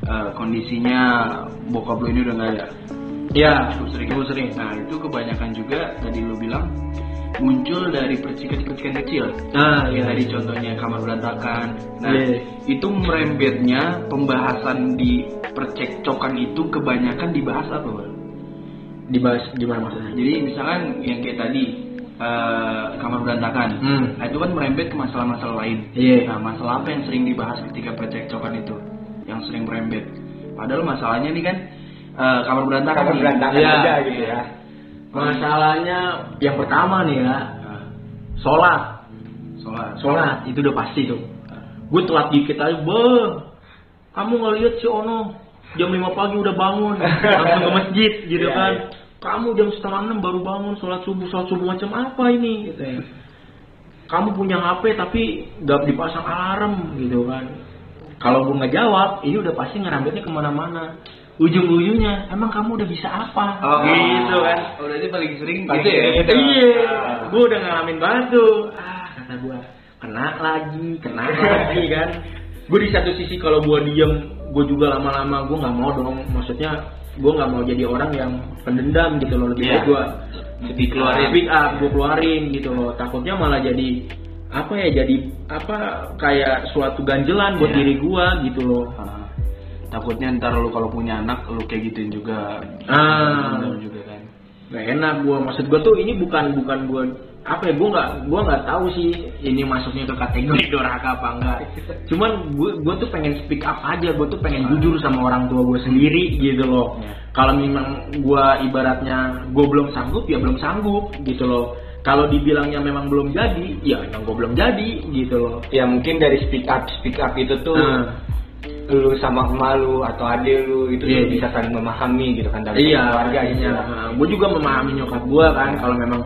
eh, kondisinya bokap lu ini udah nggak ada. ya Cukup sering. cukup sering Nah itu kebanyakan juga tadi lu bilang muncul dari percikan-percikan kecil. nah Ya iya tadi contohnya kamar berantakan. Nah Iya. itu merembetnya pembahasan di percekcokan itu kebanyakan dibahas apa bang? dibahas gimana maksudnya Jadi misalkan yang kayak tadi eh, kamar berantakan, Hmm. nah, itu kan merembet ke masalah-masalah lain. Iya. Nah masalah apa yang sering dibahas ketika percekcokan itu, yang sering merembet? Padahal masalahnya nih kan eh, kamar berantakan. Kamar berantakan Iya. aja gitu ya. masalahnya yang pertama nih ya sholat sholat. sholat itu udah pasti tuh gue telat dikit aja beh kamu ngeliat si Ono jam 5 pagi udah bangun langsung ke masjid gitu Iya, kan iya. Kamu jam setengah enam baru bangun sholat subuh sholat subuh macam apa ini gitu ya kamu punya HP tapi gak dipasang alarm gitu kan kalau gue ngejawab ini udah pasti ngerambetnya ke mana-mana ujung-ujungnya emang kamu udah bisa apa Oh, gitu kan Oh, berarti paling sering gitu ya. gitu. Iya, Ah. gue udah ngalamin banget tuh. Ah, kata gue, kena lagi, kena lagi kan. Gue di satu sisi kalau gue diem, gue juga lama-lama gue nggak mau dong. Maksudnya gue nggak mau jadi orang yang pendendam gitu loh. Lebih baik gue Speak keluarin. speak up, gue keluarin gitu loh. Takutnya malah jadi apa ya jadi apa kayak suatu ganjelan buat Iya. diri gue gitu loh. Ah, takutnya ntar lu kalau punya anak lu kayak gituin juga. Ah. Juga kan. Gak enak gue maksud gue tuh ini bukan bukan gue apa ya gue nggak gue nggak tahu sih ini masuknya ke kategori doraka apa enggak cuman gue gue tuh pengen speak up aja gue tuh pengen jujur sama orang tua gue sendiri gitu loh Iya. kalau memang gue ibaratnya gue belum sanggup ya belum sanggup gitu loh kalau dibilangnya memang belum jadi ya emang gue belum jadi gitu loh Ya mungkin dari speak up speak up itu tuh Nah, lu sama emak lu atau adik lu itu Iya. tuh bisa saling memahami gitu kan dalam iya keluarga gitu. iya gue juga memahami nyokap gue kan kalau memang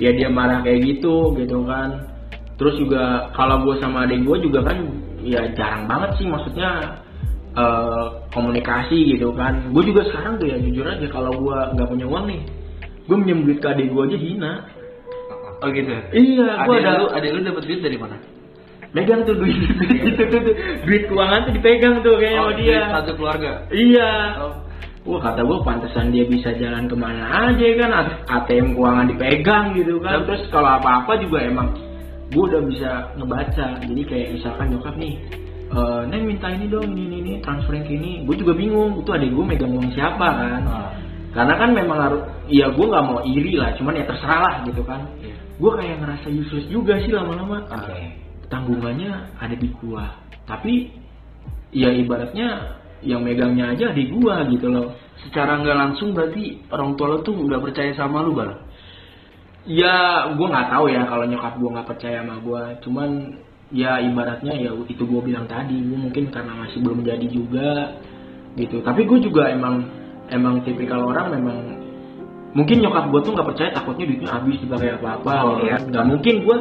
ya dia marah kayak gitu gitu kan terus juga kalau gue sama adik gue juga kan ya jarang banget sih maksudnya eh, komunikasi gitu kan gue juga sekarang tuh ya jujur aja kalau gue nggak punya uang nih gue minjem duit ke adik gue aja hina Oh gitu. iya gue ada lu, adek lu dapat duit dari mana? megang tuh duit duit itu tuh, duit keuangan tuh dipegang tuh kayaknya sama duit dia satu keluarga. iya Oh. Wah kata gue pantesan dia bisa jalan ke mana aja kan? ATM keuangan dipegang gitu kan? Terus kalau apa-apa juga emang gue udah bisa ngebaca. Jadi kayak misalkan nyokap nih eh neng minta ini dong ini ini, ini transferin ke ini gue juga bingung itu adek gue megang uang siapa kan? Ah. karena kan memang harus ya gue nggak mau iri lah cuman ya terserah lah gitu kan? Iya. gue kayak ngerasa useless juga sih lama-lama. Oke. tanggungannya ada di gua. Tapi ya ibaratnya yang megangnya aja di gua gitu loh Secara nggak langsung berarti orang tua lu tuh nggak percaya sama lu bal. ya gua nggak tahu ya kalau nyokap gua nggak percaya sama gua cuman ya ibaratnya ya itu gua bilang tadi gua mungkin karena masih belum jadi juga gitu tapi gua juga emang emang tipikal orang memang mungkin nyokap gua tuh nggak percaya takutnya duitnya habis dipakai apa-apa Oh, gitu iya. kan. nggak mungkin gua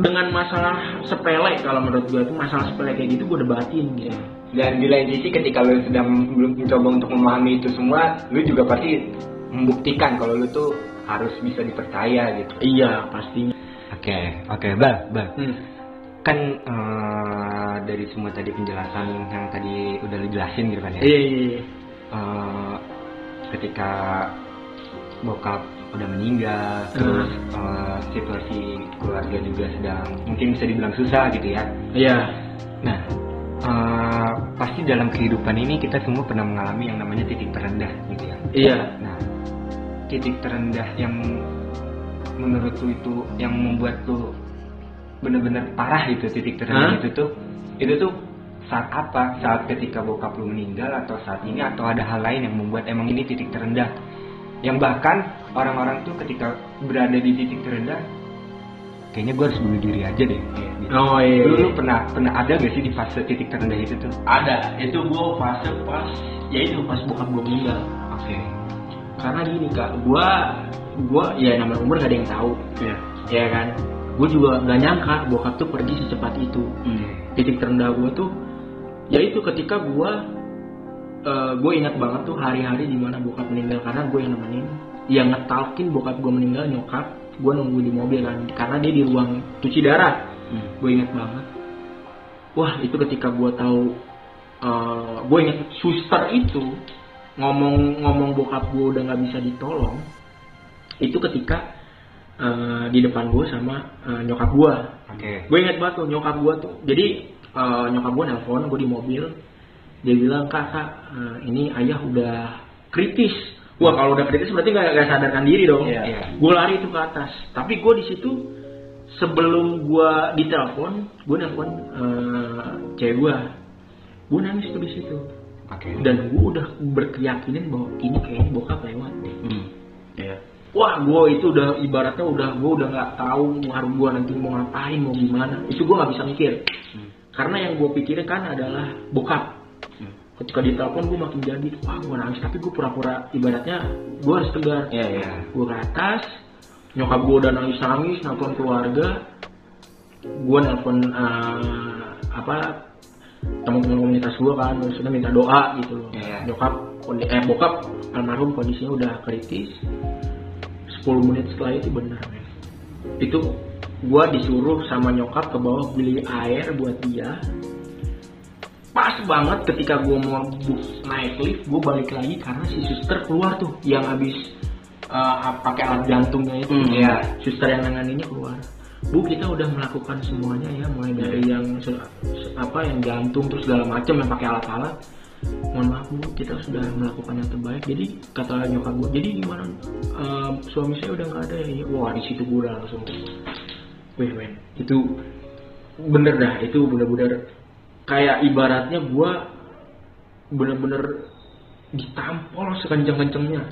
dengan masalah sepele kalau menurut gua itu masalah sepele kayak gitu gua debatin gitu Dan di lain sisi ketika lu sedang belum mencoba untuk memahami itu semua, lu juga pasti membuktikan kalau lu tuh harus bisa dipercaya gitu. iya pastinya Oke, oke, Bal, Bal. Hmm. Kan eh, dari semua tadi penjelasan yang tadi udah lu jelasin gitu kan ya. iya iya iya. Eh, ketika bokap udah meninggal, terus eh, situasi keluarga juga sedang mungkin bisa dibilang susah gitu ya. iya Nah, eh, pasti dalam kehidupan ini kita semua pernah mengalami yang namanya titik terendah gitu ya. iya Nah, titik terendah yang menurut lu itu yang membuat lu bener-bener parah gitu titik terendah Hah? itu tuh itu tuh saat apa? Saat ketika bokap lu meninggal atau saat ini atau ada hal lain yang membuat emang ini titik terendah? Yang bahkan orang-orang tuh ketika berada di titik terendah kayaknya gue harus bunuh diri aja deh. kayak gitu. oh iya, iya. lu pernah pernah ada gak sih di fase titik terendah itu tuh? ada itu gue fase pas ya itu pas bokap gue meninggal Oke. karena gini kak gue gue ya namanya umur gak ada yang tahu Iya. ya kan gue juga gak nyangka bokap tuh pergi secepat itu titik terendah gue tuh ya itu ketika gue gue ingat banget tuh hari-hari di mana bokap meninggal karena gue yang nemenin. Yang ngetalkin bokap gue meninggal nyokap gue nunggu di mobil kan karena dia di ruang cuci darah. Gue ingat banget. Wah itu ketika gue tahu eh, gue ingat suster itu ngomong ngomong bokap gue udah nggak bisa ditolong itu ketika eh, di depan gue sama eh, nyokap gue Oke. gue inget banget tuh nyokap gue tuh jadi eh, nyokap gue nelpon gue di mobil dia bilang kak kak eh, ini ayah udah kritis wah kalau udah kritis berarti nggak nggak sadarkan diri dong Iya. Iya. gue lari tuh ke atas tapi gue di situ sebelum gue ditelepon gue nelpon eh, cewek gue gue nangis tuh di situ Oke. dan gue udah berkeyakinan bahwa ini kayaknya bokap lewat deh Hmm. Iya. Wah, gue itu udah ibaratnya udah gue udah nggak tahu harus gue nanti mau ngapain mau gimana. Itu gue nggak bisa mikir. Karena yang gue pikirin kan adalah bokap. Ketika ditelepon gue makin jadi, wah gue nangis. Tapi gue pura-pura ibaratnya gue harus tegar. Iya, iya. Gue ke atas, nyokap gue udah nangis-nangis, nelfon keluarga. Gue nelfon eh, apa teman-teman komunitas gue kan, maksudnya minta doa gitu loh. Iya. Nyokap, kondi- eh bokap almarhum kondisinya udah kritis. 10 menit setelah itu bener men. Itu gue disuruh sama nyokap ke bawah beli air buat dia. Pas banget ketika gue mau naik lift, gue balik lagi karena si suster keluar tuh yang habis eh, pakai alat jantungnya itu. Hmm, ya, suster yang nanganinnya keluar. Bu kita udah melakukan semuanya ya, mulai dari yang se- se- apa yang jantung terus segala macam yang pakai alat-alat. Mohon maaf bu, kita sudah melakukan yang terbaik. Jadi kata nyokap gue, jadi gimana? Eh, suami saya udah nggak ada ya? Iya. Wah di situ gue langsung, wih men, itu bener dah, itu bener-bener kayak ibaratnya gue bener-bener ditampol sekenceng-kencengnya.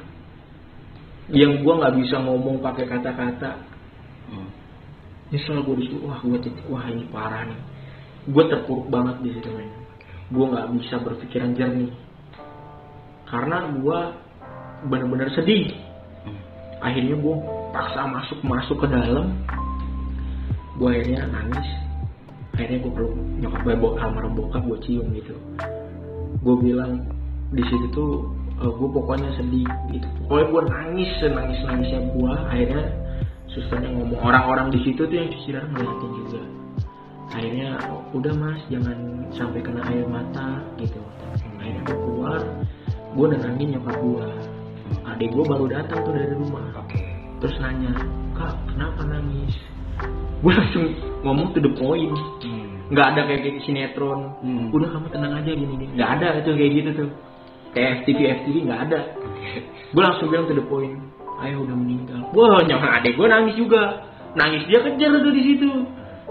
Yang gue nggak bisa ngomong pakai kata-kata. Nyesel gue di situ wah gue titik wah ini parah nih. Gue terpuruk banget di situ men. Gue nggak bisa berpikiran jernih. Karena gue bener-bener sedih. Akhirnya gue paksa masuk masuk ke dalam. Gue akhirnya nangis akhirnya gue peluk nyokap gue bawa kamar bokap gue cium gitu. Gue bilang di situ tuh gue pokoknya sedih gitu. Pokoknya gue nangis senangis nangisnya gue akhirnya susternya ngomong orang-orang di situ tuh yang cuci darah ngeliatin juga. Akhirnya "Oh, udah mas jangan sampai kena air mata gitu. Akhirnya gue keluar gue nenangin nyokap gue adik gue baru datang tuh dari rumah. Terus nanya kak kenapa nangis gue langsung ngomong to the point. Nggak ada kayak kayak sinetron. Hmm. udah kamu tenang aja gini gini. Nggak ada itu kayak gitu tuh. Kayak FTV FTV nggak ada. Gue langsung bilang to the point ayah udah meninggal. Wah nyokap adik gue nangis juga. Nangis dia kejar tuh di situ.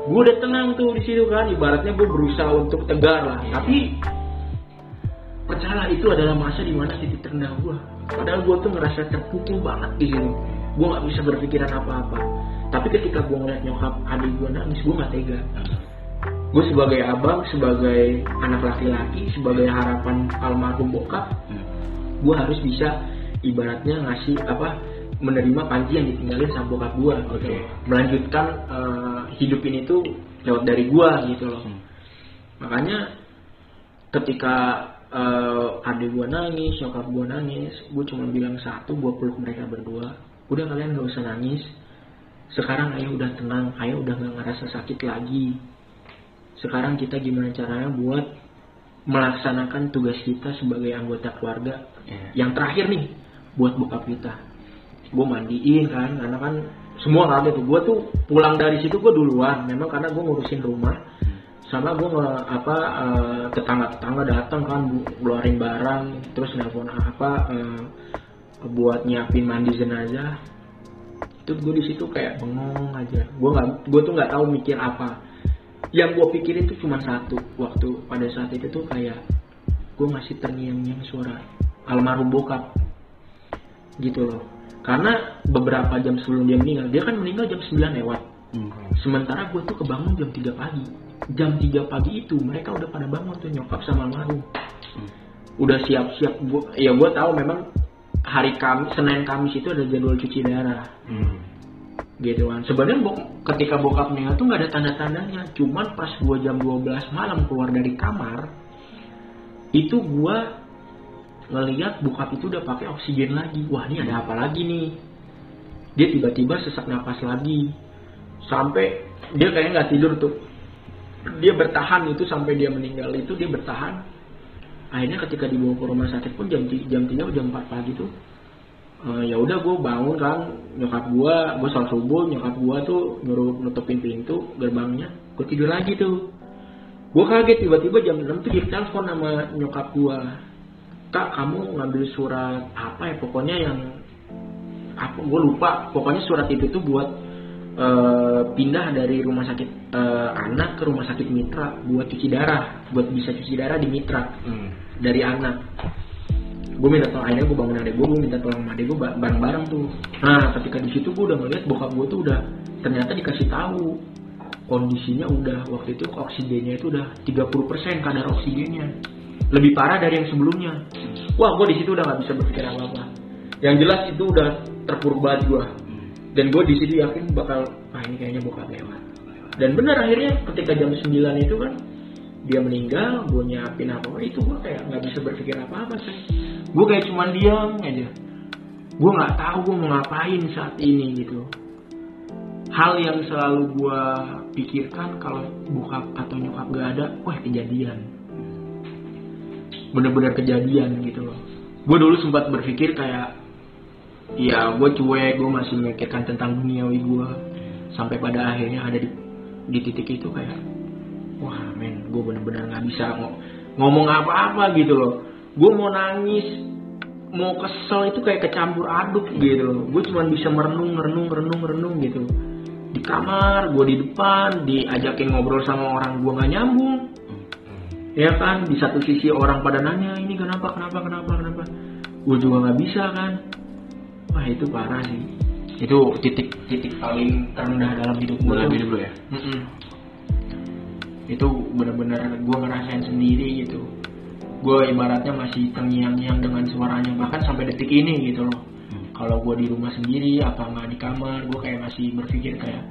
Gue udah tenang tuh di situ kan. Ibaratnya gue berusaha untuk tegar lah. Tapi percayalah itu adalah masa di mana titik terendah gue padahal gue tuh ngerasa terpukul banget di sini. Gue nggak bisa berpikiran apa-apa tapi ketika gue ngeliat nyokap adik gue nangis gue nggak tega. Gue sebagai abang sebagai anak laki-laki sebagai harapan almarhum bokap gue harus bisa ibaratnya ngasih apa menerima panji yang ditinggalin sama bokap gue gitu. Melanjutkan eh, hidup ini tuh lewat dari gue gitu loh. Makanya ketika eh, adik gue nangis nyokap gue nangis gue cuma bilang satu gue peluk mereka berdua. Udah kalian gak usah nangis sekarang ayo udah tenang ayo udah gak ngerasa sakit lagi. Sekarang kita gimana caranya buat melaksanakan tugas kita sebagai anggota keluarga? Iya. yang terakhir nih buat bokap kita. Gue mandiin kan karena kan semua kaget tuh. Gue tuh pulang dari situ gue duluan memang karena gue ngurusin rumah. Sama gue apa eh, tetangga tetangga datang kan keluarin barang terus nelpon apa eh, buat nyiapin mandi jenazah itu gue di situ kayak bengong aja. Gue nggak gue tuh nggak tahu mikir apa. Yang gue pikirin tuh cuma satu. Waktu pada saat itu tuh kayak gue masih terngiang-ngiang suara almarhum bokap. Gitu loh. Karena beberapa jam sebelum dia meninggal dia kan meninggal jam 9 lewat. Hmm. sementara gue tuh kebangun jam 3 pagi. Jam 3 pagi itu mereka udah pada bangun tuh nyokap sama almarhum. Udah siap-siap gua ya gue tahu memang hari Kamis Senin Kamis itu ada jadwal cuci darah. Hmm. gitu kan. Sebenarnya bok- ketika bokap meninggal tuh nggak ada tanda-tandanya. Cuman pas gua jam 12 malam keluar dari kamar itu gua ngeliat bokap itu udah pakai oksigen lagi. Wah ini ada apa lagi nih? Dia tiba-tiba sesak napas lagi. Sampai dia kayaknya nggak tidur tuh. Dia bertahan itu sampai dia meninggal itu dia bertahan akhirnya ketika dibawa ke rumah sakit pun jam jam tiga jam 4 pagi tuh Eh, ya udah gue bangun kan nyokap gue gue sholat subuh nyokap gue tuh nyuruh nutupin pintu gerbangnya gue tidur lagi tuh. Gue kaget tiba-tiba jam 6 tuh telepon sama nyokap gue kak kamu ngambil surat apa ya? Pokoknya yang apa gue lupa. Pokoknya surat itu tuh buat eh, pindah dari rumah sakit eh, anak ke rumah sakit mitra buat cuci darah buat bisa cuci darah di mitra. Hmm. dari anak. Gue minta tolong akhirnya gue bangun adek gue gue minta tolong sama adek gue ba- bareng-bareng tuh. Nah ketika di situ gue udah ngeliat bokap gue tuh udah ternyata dikasih tahu kondisinya udah waktu itu oksigennya itu udah 30% kadar oksigennya. Lebih parah dari yang sebelumnya. Wah gue di situ udah nggak bisa berpikir apa apa yang jelas itu udah terpuruk banget gue dan gue di situ yakin bakal ah ini kayaknya bokap lewat. Dan benar akhirnya ketika jam 9 itu kan dia meninggal gue nyiapin apa itu gue kayak nggak bisa berpikir apa apa sih gue kayak cuman diam aja. Gue nggak tahu gue mau ngapain saat ini gitu. Hal yang selalu gue pikirkan kalau bokap atau nyokap gak ada wah kejadian. Bener-bener kejadian gitu loh. Gue dulu sempat berpikir kayak ya gue cuek gue masih memikirkan tentang duniawi gue sampai pada akhirnya ada di, di titik itu kayak wah men gue bener-bener nggak bisa ngo- ngomong apa-apa gitu loh. Gue mau nangis mau kesel itu kayak kecampur aduk gitu gue cuma bisa merenung merenung merenung merenung gitu. Di kamar gue di depan diajakin ngobrol sama orang gue nggak nyambung. Ya kan di satu sisi orang pada nanya ini kenapa kenapa kenapa kenapa? Gue juga nggak bisa kan wah itu parah sih. Itu titik titik paling terendah dalam hidup gue Dalam hidup ya? Mm-mm. itu benar-benar gue ngerasain sendiri gitu. Gue ibaratnya masih terngiang-ngiang dengan suaranya bahkan sampai detik ini gitu loh. Kalau gue di rumah sendiri apa nggak di kamar gue kayak masih berpikir kayak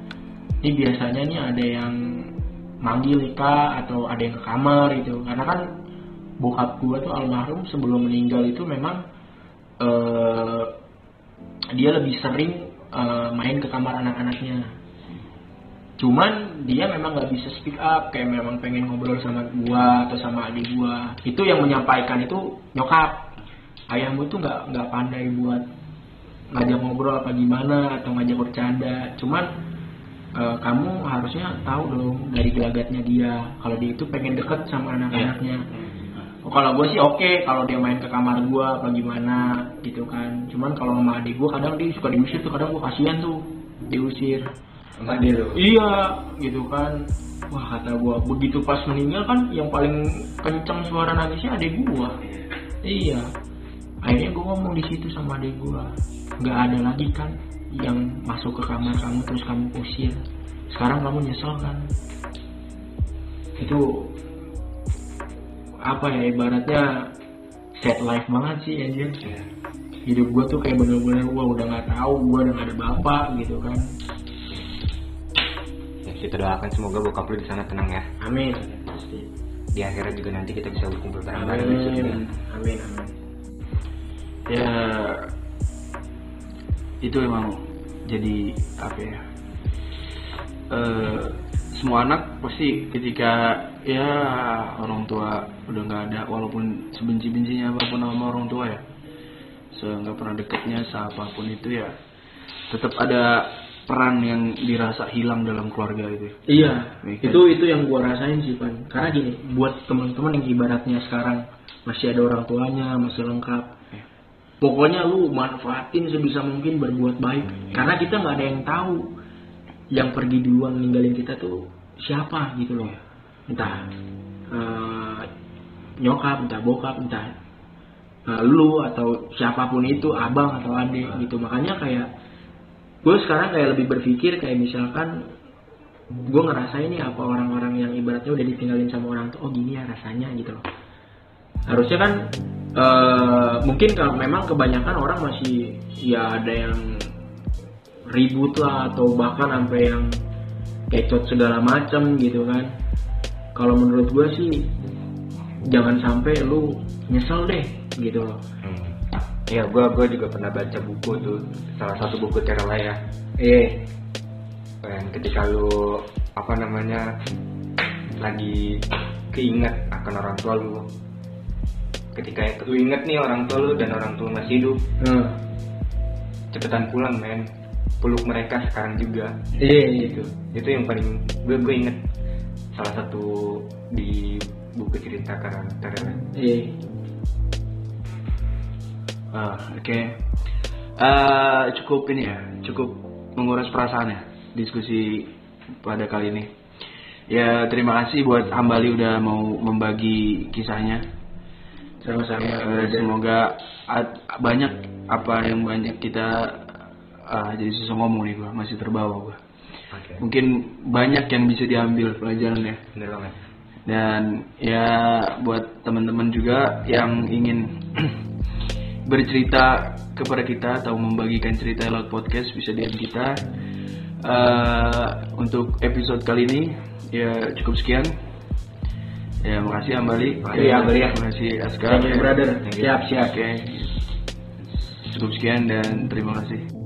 ini biasanya nih ada yang manggil kah atau ada yang ke kamar gitu. Karena kan bokap gue tuh almarhum sebelum meninggal itu memang eh, dia lebih sering eh, main ke kamar anak-anaknya. Cuman dia memang nggak bisa speak up kayak memang pengen ngobrol sama gua atau sama adik gua. Itu yang menyampaikan itu nyokap. Ayahmu tuh nggak nggak pandai buat ngajak ngobrol apa gimana atau ngajak bercanda. Cuman eh, kamu harusnya tahu dong dari gelagatnya dia. Kalau dia itu pengen deket sama anak-anaknya Oh, kalau gue sih oke kalau dia main ke kamar gue apa gimana gitu kan cuman kalau sama adik gue kadang dia suka diusir tuh kadang gue kasihan tuh diusir Sama dia lu. Iya, gitu kan. Wah kata gua begitu pas meninggal kan yang paling kencang suara nangisnya adik gua. Iya. Akhirnya gua ngomong di situ sama adik gua. Nggak ada lagi kan yang masuk ke kamar kamu terus kamu usir. Sekarang kamu nyesel kan? Itu apa ya ibaratnya set life banget sih anjir. Hidup gua tuh kayak bener-bener gua udah nggak tahu, gua udah nggak ada bapak gitu kan. Ya, kita doakan semoga bokap lu di sana tenang ya. Amin. Pasti. di akhirat juga nanti kita bisa berkumpul bareng-bareng di surga. amin amin amin ya itu emang jadi apa ya eh semua anak pasti ketika ya orang tua udah nggak ada walaupun sebenci-bencinya apa pun sama orang tua ya se nggak pernah deketnya siapa pun itu ya tetap ada peran yang dirasa hilang dalam keluarga itu Iya, Iya kan? itu itu yang gua rasain sih pan. Karena gini, buat teman-teman yang ibaratnya sekarang masih ada orang tuanya, masih lengkap. Iya. Pokoknya lu manfaatin sebisa mungkin berbuat baik. Iya. Karena kita nggak ada yang tahu yang pergi duluan ninggalin kita tuh siapa gitu loh. Entah eh, nyokap, entah bokap, entah eh, lu atau siapa pun itu, abang atau adik gitu. Makanya kayak gue sekarang kayak lebih berpikir kayak misalkan gue ngerasain nih apa orang-orang yang ibaratnya udah ditinggalin sama orang tuh oh gini ya rasanya gitu loh. Harusnya kan eh, mungkin kalau memang kebanyakan orang masih ya ada yang ribut lah atau bahkan sampai yang kecot segala macam gitu kan kalau menurut gue sih jangan sampai lu nyesel deh gitu loh Hmm. Iya, gua gua juga pernah baca buku tuh, salah satu buku Terela ya. eh Dan ketika lu apa namanya lagi keinget akan orang tua lu, ketika lu inget nih orang tua lu dan orang tua masih hidup, eh, cepetan pulang men, peluk mereka sekarang juga. eh Gitu. Itu yang paling gue gue inget salah satu di buku cerita karakter eh Ah, oke. Eh, cukup ini ya, cukup menguras perasaan ya diskusi pada kali ini. Ya terima kasih buat Hambali udah mau membagi kisahnya. sama-sama Eh, semoga ad- banyak apa yang banyak kita ah, jadi susah ngomong nih gua masih terbawa gua. Oke. Mungkin banyak yang bisa diambil pelajarannya. Bener banget. Dan ya buat teman-teman juga yang ingin bercerita kepada kita atau membagikan cerita lewat podcast bisa DM kita. Eh, untuk episode kali ini ya cukup sekian. Ya makasih Ambali. Makasih ya, Ambali ya. Makasih Askar. Thank you, brother. Siap, siap. Oke. Cukup sekian dan terima kasih.